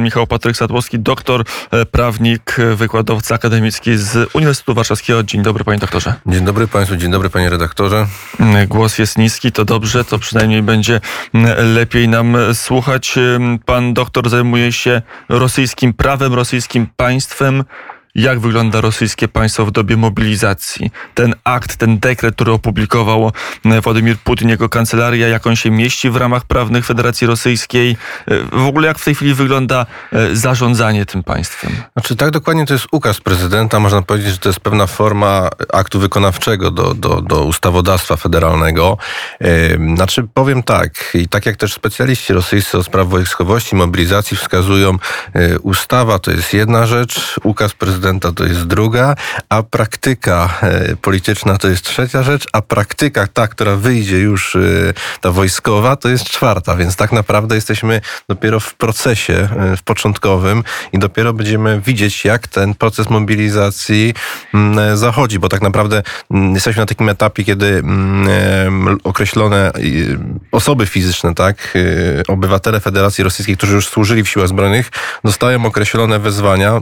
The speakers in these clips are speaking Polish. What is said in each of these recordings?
Michał Patryk Sadłowski, doktor, e, prawnik, e, wykładowca akademicki z Uniwersytetu Warszawskiego. Dzień dobry, panie doktorze. Dzień dobry państwu, dzień dobry panie redaktorze. Mm, Głos jest niski, to dobrze, to przynajmniej będzie mm, lepiej nam słuchać. Ym, Pan doktor zajmuje się rosyjskim prawem, rosyjskim państwem. Jak wygląda rosyjskie państwo w dobie mobilizacji? Ten akt, ten dekret, który opublikował e, Władimir Putin, jego kancelaria, jak on się mieści w ramach prawnych Federacji Rosyjskiej? E, W ogóle jak w tej chwili wygląda e, zarządzanie tym państwem? Znaczy tak dokładnie to jest ukaz prezydenta, można powiedzieć, że to jest pewna forma aktu wykonawczego do, do, do ustawodawstwa federalnego. Znaczy powiem tak, i tak jak też specjaliści rosyjscy o spraw wojskowości, mobilizacji wskazują, ustawa to jest jedna rzecz, ukaz prezydenta to jest druga, a praktyka y, polityczna to jest trzecia rzecz, a praktyka ta, która wyjdzie już, y, ta wojskowa, to jest czwarta, więc tak naprawdę jesteśmy dopiero w procesie, y, w początkowym i dopiero będziemy widzieć, jak ten proces mobilizacji mm, zachodzi, bo tak naprawdę mm, jesteśmy na takim etapie, kiedy mm, określone osoby fizyczne, tak, obywatele Federacji Rosyjskiej, którzy już służyli w siłach zbrojnych, dostają określone wezwania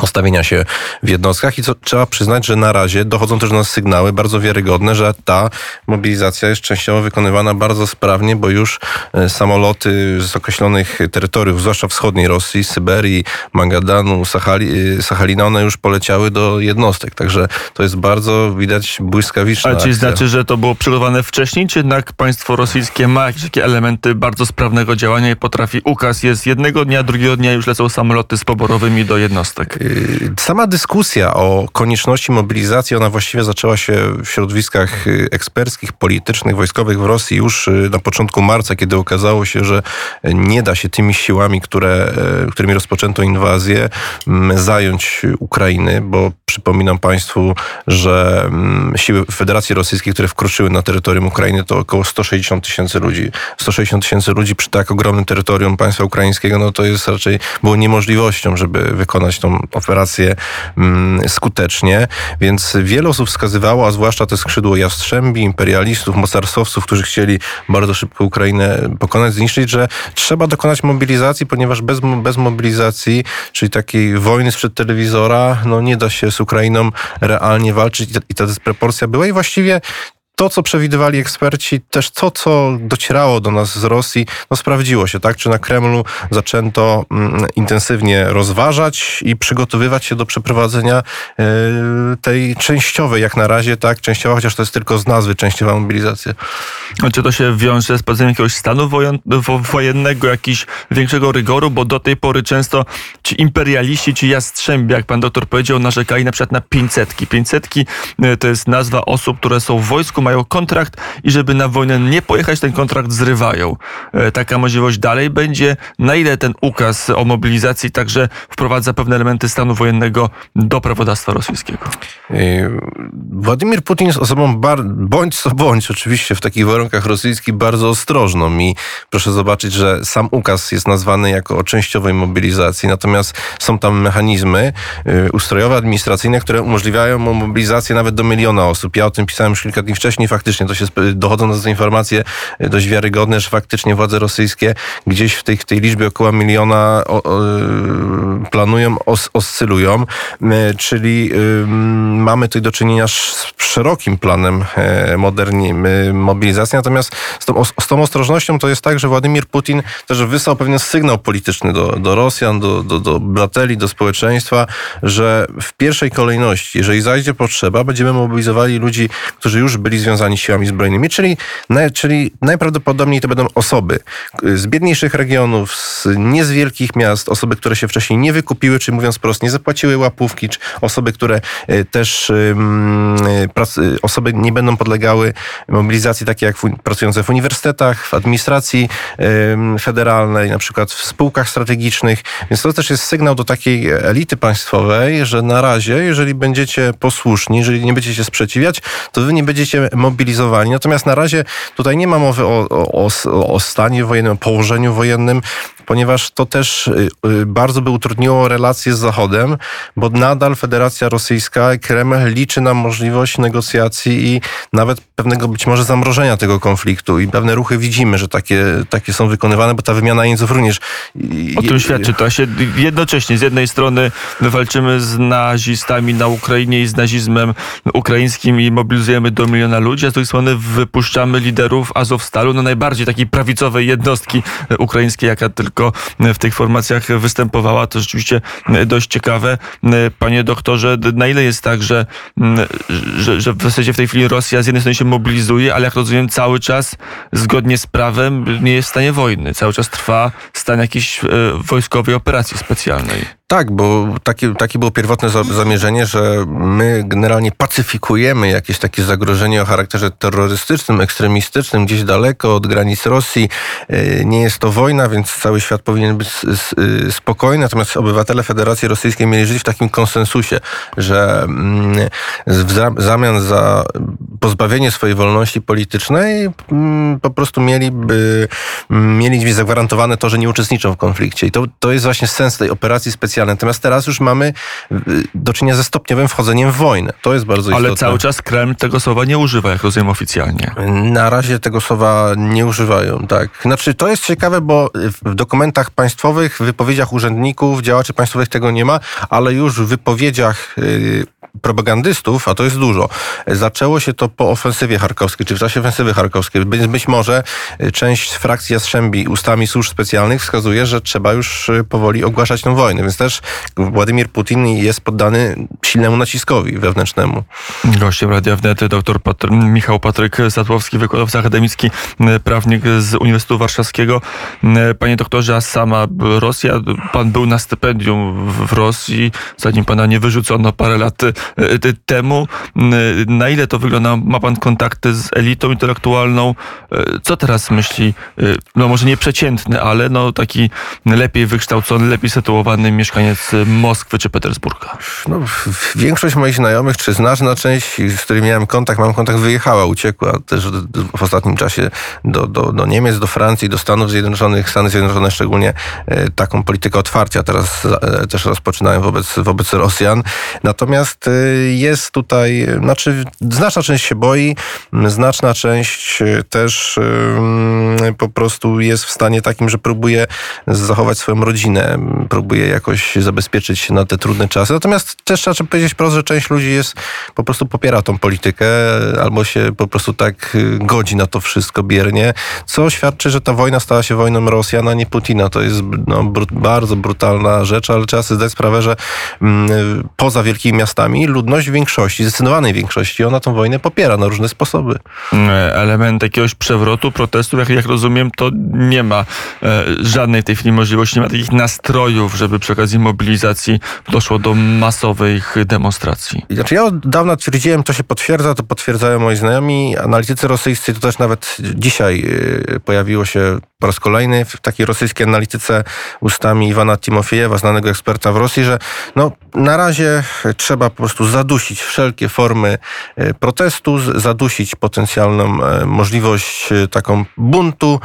postawienia się w jednostkach i co trzeba przyznać, że na razie dochodzą też do nas sygnały bardzo wiarygodne, że ta mobilizacja jest częściowo wykonywana bardzo sprawnie, bo już e, samoloty z określonych terytoriów, zwłaszcza wschodniej Rosji, Syberii, Magadanu, Sachali, e, Sachalina, one już poleciały do jednostek. Także to jest bardzo widać błyskawiczna Ale akcja. znaczy, że to było przygotowane wcześniej, czy jednak państwo rosyjskie ma jakieś takie elementy bardzo sprawnego działania i potrafi ukaz jest jednego dnia, drugiego dnia już lecą samoloty z poborowymi do jednostek? Y, Sama dyskusja o konieczności mobilizacji, ona właściwie zaczęła się w środowiskach y, eksperckich, politycznych, wojskowych w Rosji już y, na początku marca, kiedy okazało się, że nie da się tymi siłami, które, którymi rozpoczęto inwazję, m, zająć Ukrainy, bo przypominam Państwu, że mm, siły Federacji Rosyjskiej, które wkroczyły na terytorium Ukrainy, to około 160 tysięcy ludzi. 160 tysięcy ludzi przy tak ogromnym terytorium państwa ukraińskiego, no to jest raczej było niemożliwością, żeby wykonać tą operację mm, skutecznie. Więc wiele osób wskazywało, a zwłaszcza te skrzydło jastrzębi, imperialistów, mocarstwowców, którzy chcieli bardzo szybko Ukrainę pokonać, zniszczyć, że trzeba dokonać mobilizacji, ponieważ bez, bez mobilizacji, czyli takiej wojny sprzed telewizora, no nie da się z Ukrainą realnie walczyć i ta, i ta dysproporcja była i właściwie to, co przewidywali eksperci, też to, co docierało do nas z Rosji, no sprawdziło się, tak? Czy na Kremlu zaczęto mm, intensywnie rozważać i przygotowywać się do przeprowadzenia e, tej częściowej, jak na razie, tak? Częściowa, chociaż to jest tylko z nazwy częściowa mobilizacja. Czy to się wiąże z wprowadzeniem jakiegoś stanu wojen- wo- wojennego, jakiegoś większego rygoru, bo do tej pory często ci imperialiści, ci jastrzębi, jak pan doktor powiedział, narzekali na przykład na 500. 500 to jest nazwa osób, które są w wojsku, mają kontrakt i żeby na wojnę nie pojechać, ten kontrakt zrywają. E, Taka możliwość dalej będzie. Na ile ten ukaz o mobilizacji także wprowadza pewne elementy stanu wojennego do prawodawstwa rosyjskiego? Yy, Władimir Putin jest osobą, bar- bądź co bądź, oczywiście w takich warunkach rosyjskich, bardzo ostrożną i proszę zobaczyć, że sam ukaz jest nazwany jako o częściowej mobilizacji, natomiast są tam mechanizmy yy, ustrojowe, administracyjne, które umożliwiają mobilizację nawet do miliona osób. Ja o tym pisałem już kilka dni wcześniej, faktycznie to się dochodzą do nas informacje yy, dość wiarygodne, że faktycznie władze rosyjskie gdzieś w tej, tej liczbie około miliona o, o, yy, planują, os, oscylują, Yy, czyli mamy tutaj do czynienia z szerokim planem e, moderni, y, mobilizacji, natomiast z tą, z tą ostrożnością to jest tak, że Władimir Putin też wysłał pewien sygnał polityczny do, do Rosjan, do, do, do obywateli, do społeczeństwa, że w pierwszej kolejności, jeżeli zajdzie potrzeba, będziemy mobilizowali ludzi, którzy już byli związani z siłami zbrojnymi, czyli, czyli najprawdopodobniej to będą osoby z biedniejszych regionów, z nie z wielkich miast, osoby, które się wcześniej nie wykupiły, czy mówiąc prosto, nie zapłaciły łapówki, czy osoby, które y, też y, y, osoby nie będą podlegały mobilizacji takie jak pracujące w uniwersytetach, w administracji federalnej, na przykład w spółkach strategicznych. Więc to też jest sygnał do takiej elity państwowej, że na razie, jeżeli będziecie posłuszni, jeżeli nie będziecie sprzeciwiać, to wy nie będziecie mobilizowani. Natomiast na razie tutaj nie ma mowy o, o, o, stanie wojennym, położeniu wojennym, ponieważ to też y, y, bardzo by utru- utrudniło relacje z Zachodem, bo nadal Federacja Rosyjska, Kreml liczy na możliwość negocjacji i nawet pewnego być może zamrożenia tego konfliktu i pewne ruchy widzimy, że takie, takie są wykonywane, bo ta wymiana jeńców również... O tym świadczy to się jednocześnie z jednej strony walczymy z nazistami na Ukrainie i z nazizmem ukraińskim i mobilizujemy do miliona ludzi, a z drugiej strony wypuszczamy liderów Azowstalu, no najbardziej takiej prawicowej jednostki ukraińskiej, jaka tylko w tych formacjach występowała. To rzeczywiście dość ciekawe. Panie doktorze, na ile jest tak, że, że, że w zasadzie w tej chwili Rosja z jednej strony się mobilizuje, ale jak rozumiem cały czas zgodnie z prawem nie jest w stanie wojny. Cały czas trwa stan jakiejś e, wojskowej operacji specjalnej. Tak, bo takie, takie było pierwotne zamierzenie, że my generalnie pacyfikujemy jakieś takie zagrożenie o charakterze terrorystycznym, ekstremistycznym, gdzieś daleko od granic Rosji. E, nie jest to wojna, więc cały świat powinien być y, spokojny. Natomiast obywatele Federacji Rosyjskiej mieli żyć w takim konsensusie, że mm, w zamian za pozbawienie swojej wolności politycznej mm, po prostu mieliby, mm, mieli zagwarantowane to, że nie uczestniczą w konflikcie. I to, to jest właśnie sens tej operacji specjalnej specjalne. Natomiast teraz już mamy y, do czynienia ze stopniowym wchodzeniem w wojnę. To jest bardzo istotne. Ale cały czas Kreml tego słowa nie używa, jak rozumiem oficjalnie. Na razie tego słowa nie używają, tak. Znaczy, to jest ciekawe, bo w dokumentach państwowych, w wypowiedziach urzędników, działaczy państwowych tego nie ma, ale już w wypowiedziach y, propagandystów, a to jest dużo, zaczęło się to po ofensywie charkowskiej, czy w czasie ofensywy charkowskiej. Być, być może y, część frakcji Jastrzębi ustami służb specjalnych wskazuje, że trzeba już powoli ogłaszać tę wojnę, więc też Władimir Putin jest poddany silnemu naciskowi wewnętrznemu. Gościem Radia Wnet dr Patr Michał Patryk Sadłowski, wykładowca akademicki, prawnik z Uniwersytetu Warszawskiego. Panie doktorze, a sama Rosja, pan był na stypendium w Rosji, zanim pana nie wyrzucono parę lat temu. Na ile to wygląda? Ma pan kontakty z elitą intelektualną? E, co teraz myśli, e, no może nie przeciętny, ale no taki lepiej wykształcony, lepiej sytuowany mieszkaniec Moskwy czy Petersburga? No, większość moich znajomych, czy znaczna część, z którymi miałem kontakt, mam kontakt, wyjechała, uciekła też w ostatnim czasie do, do, do Niemiec, do Francji, do Stanów Zjednoczonych. Stany Zjednoczone szczególnie e, taką politykę otwarcia teraz też rozpoczynają wobec, wobec Rosjan. Natomiast jest tutaj, znaczy znaczna część się boi, znaczna część też po prostu jest w stanie takim, że próbuje zachować swoją rodzinę, próbuje jakoś zabezpieczyć się na te trudne czasy. Natomiast też trzeba powiedzieć wprost, że część ludzi jest, po prostu popiera tą politykę albo się po prostu tak y, godzi na to wszystko biernie, co świadczy, że ta wojna stała się wojną Rosjan, a nie Putina. To jest no, bardzo brutalna rzecz, ale trzeba sobie zdać sprawę, że mm, poza wielkimi miastami ludność w większości, zdecydowanej większości, ona tą wojnę popiera na różne sposoby. Element jakiegoś przewrotu, protestu, jak, jak rozumiem, to nie ma e, żadnej w tej chwili możliwości, nie ma takich nastrojów, żeby przy okazji mobilizacji doszło do masowych demonstracji. Znaczy ja od dawna twierdziłem, to się potwierdza, to potwierdzają moi znajomi. Analitycy rosyjscy, to też nawet dzisiaj y, pojawiło się po raz kolejny w takiej rosyjskiej analityce ustami Iwana Timofiejewa, znanego eksperta w Rosji, że no, na razie trzeba po prostu zadusić wszelkie formy y, protestu, zadusić potencjalną y, możliwość taką buntu,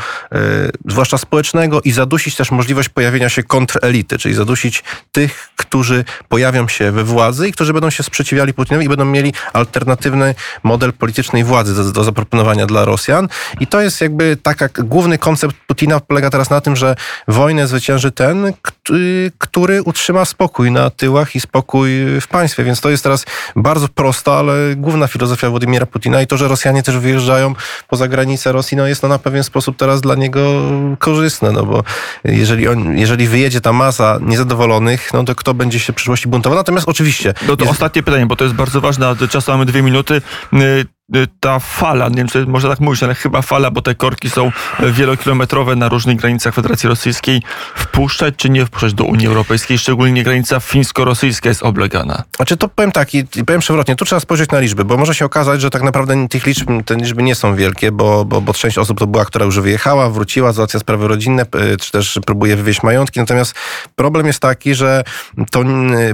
zwłaszcza społecznego i zadusić też możliwość pojawienia się kontrelity, czyli zadusić tych, którzy pojawią się we władzy i którzy będą się sprzeciwiali Putinowi i będą mieli alternatywny model politycznej władzy do, do zaproponowania dla Rosjan. I to jest jakby taka, główny koncept Putina polega teraz na tym, że wojnę zwycięży ten, który utrzyma spokój na tyłach i spokój w państwie. Więc to jest teraz bardzo prosta, ale główna filozofia Władimira Putina i to, że Rosjanie też wyjeżdżają poza granicę Rosji, no jest to na pewien sposób teraz dla niego korzystne, no bo jeżeli, on, jeżeli wyjedzie ta masa niezadowolonych, no to kto będzie się w przyszłości buntował? Natomiast oczywiście... No to jest... ostatnie pytanie, bo to jest bardzo ważne, a czasu mamy dwie minuty. Y, Y, ta fala, nie wiem czy można tak mówić, ale chyba fala, bo te korki są wielokilometrowe na różnych granicach Federacji Rosyjskiej, wpuszczać czy nie wpuszczać do Unii Europejskiej, szczególnie granica fińsko-rosyjska jest oblegana? Znaczy to powiem tak i powiem przewrotnie, tu trzeba spojrzeć na liczby, bo może się okazać, że tak naprawdę tych liczb, te liczby nie są wielkie, bo, bo, bo część osób to była, która już wyjechała, wróciła, załatwia sprawy rodzinne, czy też próbuje wywieźć majątki, natomiast problem jest taki, że to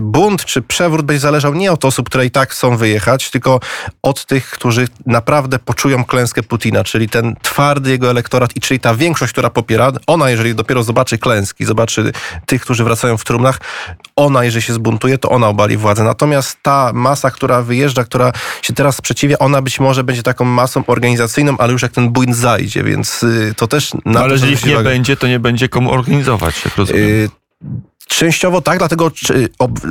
bunt czy przewrót będzie zależał nie od osób, które i tak chcą wyjechać, tylko od tych, którzy którzy naprawdę poczują klęskę Putina, czyli ten twardy jego elektorat i czyli ta większość, która popiera, ona jeżeli dopiero zobaczy klęski, zobaczy tych, którzy wracają w trumnach, ona jeżeli się zbuntuje, to ona obali władzę. Natomiast ta masa, która wyjeżdża, która się teraz sprzeciwia, ona być może będzie taką masą organizacyjną, ale już jak ten bunt zajdzie, więc y, to też... Na No, ale jeżeli nie uwagę. będzie, to nie będzie komu organizować, jak rozumiem. Y, Częściowo tak, dlatego,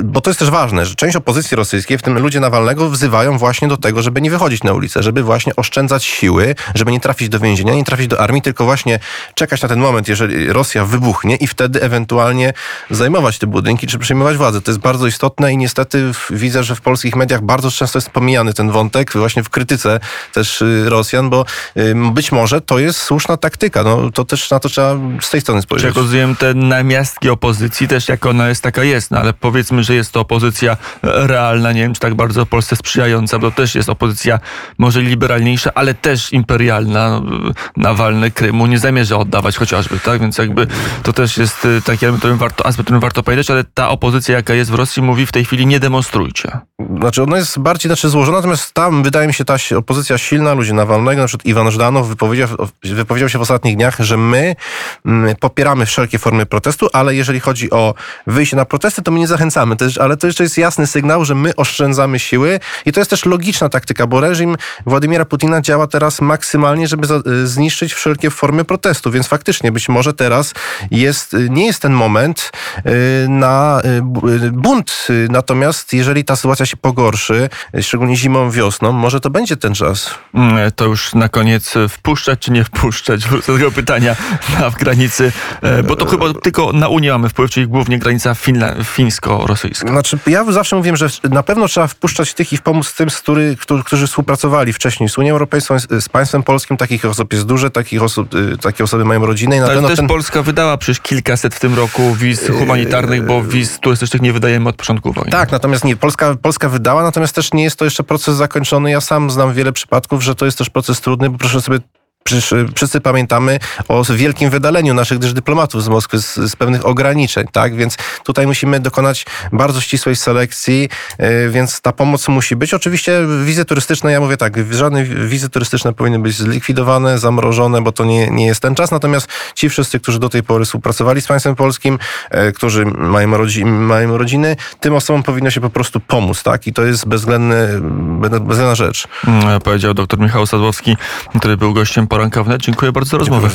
bo to jest też ważne, że część opozycji rosyjskiej, w tym ludzie Nawalnego, wzywają właśnie do tego, żeby nie wychodzić na ulicę, żeby właśnie oszczędzać siły, żeby nie trafić do więzienia, nie trafić do armii, tylko właśnie czekać na ten moment, jeżeli Rosja wybuchnie i wtedy ewentualnie zajmować te budynki, czy przejmować władzę. To jest bardzo istotne i niestety widzę, że w polskich mediach bardzo często jest pomijany ten wątek, właśnie w krytyce też y, Rosjan, bo y, być może to jest słuszna taktyka. No, to też na to trzeba z tej strony spojrzeć. jak rozumiem te namiastki opozycji też jak ona jest taka jest, no ale powiedzmy, że jest to opozycja realna, nie wiem czy tak bardzo Polsce sprzyjająca, bo to też jest opozycja może liberalniejsza, ale też imperialna. No, Nawalny Krymu nie zamierza oddawać chociażby, tak? Więc jakby to też jest e, taki element, którym warto, aspekt, którym warto powiedzieć, ale ta opozycja jaka jest w Rosji mówi w tej chwili nie demonstrujcie. Znaczy ona jest bardziej znaczy, złożona, natomiast tam wydaje mi się ta opozycja silna, ludzie Nawalnego, na przykład Iwan Żdanow wypowiedział, wypowiedział się w ostatnich dniach, że my mm, popieramy wszelkie formy protestu, ale jeżeli chodzi o wyjście na protesty, to my nie zachęcamy. Jest, ale to jeszcze jest jasny sygnał, że my oszczędzamy siły i to jest też logiczna taktyka, bo reżim Władimira Putina działa teraz maksymalnie, żeby y, zniszczyć wszelkie formy protestu, więc faktycznie być może teraz jest, y, nie jest ten moment y, na bu- bunt. Natomiast jeżeli ta sytuacja się pogorszy, szczególnie zimą, wiosną, może to będzie ten czas. Mm, To już na koniec e, wpuszczać czy nie wpuszczać? Wrócę do tego pytania na w granicy, e, bo to chyba tylko na Unię mamy wpływ, czyli głównie granica finla- fińsko-rosyjska. Znaczy, ja zawsze mówię, że na pewno trzeba wpuszczać tych i pomóc tym, z który, którzy, którzy współpracowali wcześniej z Unią Europejską, z, z państwem polskim. Takich osób jest dużo, takich osób, y, takie osoby mają rodzinę i na Ale też ten... Polska wydała przecież kilkaset w tym roku wiz humanitarnych, bo wiz turystycznych nie wydajemy od początku wojny. Tak, natomiast nie, Polska, Polska wydała, natomiast też nie jest to jeszcze proces zakończony. Ja sam znam wiele przypadków, że to jest też proces trudny, bo proszę sobie Przecież y, wszyscy pamiętamy o wielkim wydaleniu naszych też dyplomatów z Moskwy z, z pewnych ograniczeń, tak? Więc tutaj musimy dokonać bardzo ścisłej selekcji, y, więc ta pomoc musi być. Oczywiście wizy turystyczne, ja mówię tak, żadne wizy turystyczne powinny być zlikwidowane, zamrożone, bo to nie, nie jest ten czas. Natomiast ci wszyscy, którzy do tej pory współpracowali z państwem polskim, e, którzy mają, rodzi, mają rodziny, tym osobom powinno się po prostu pomóc, tak? I to jest bezwzględny, bezwzględna rzecz. Mm, Powiedział dr Michał Sadłowski, który był gościem poranka. Dziękuję bardzo za rozmowę.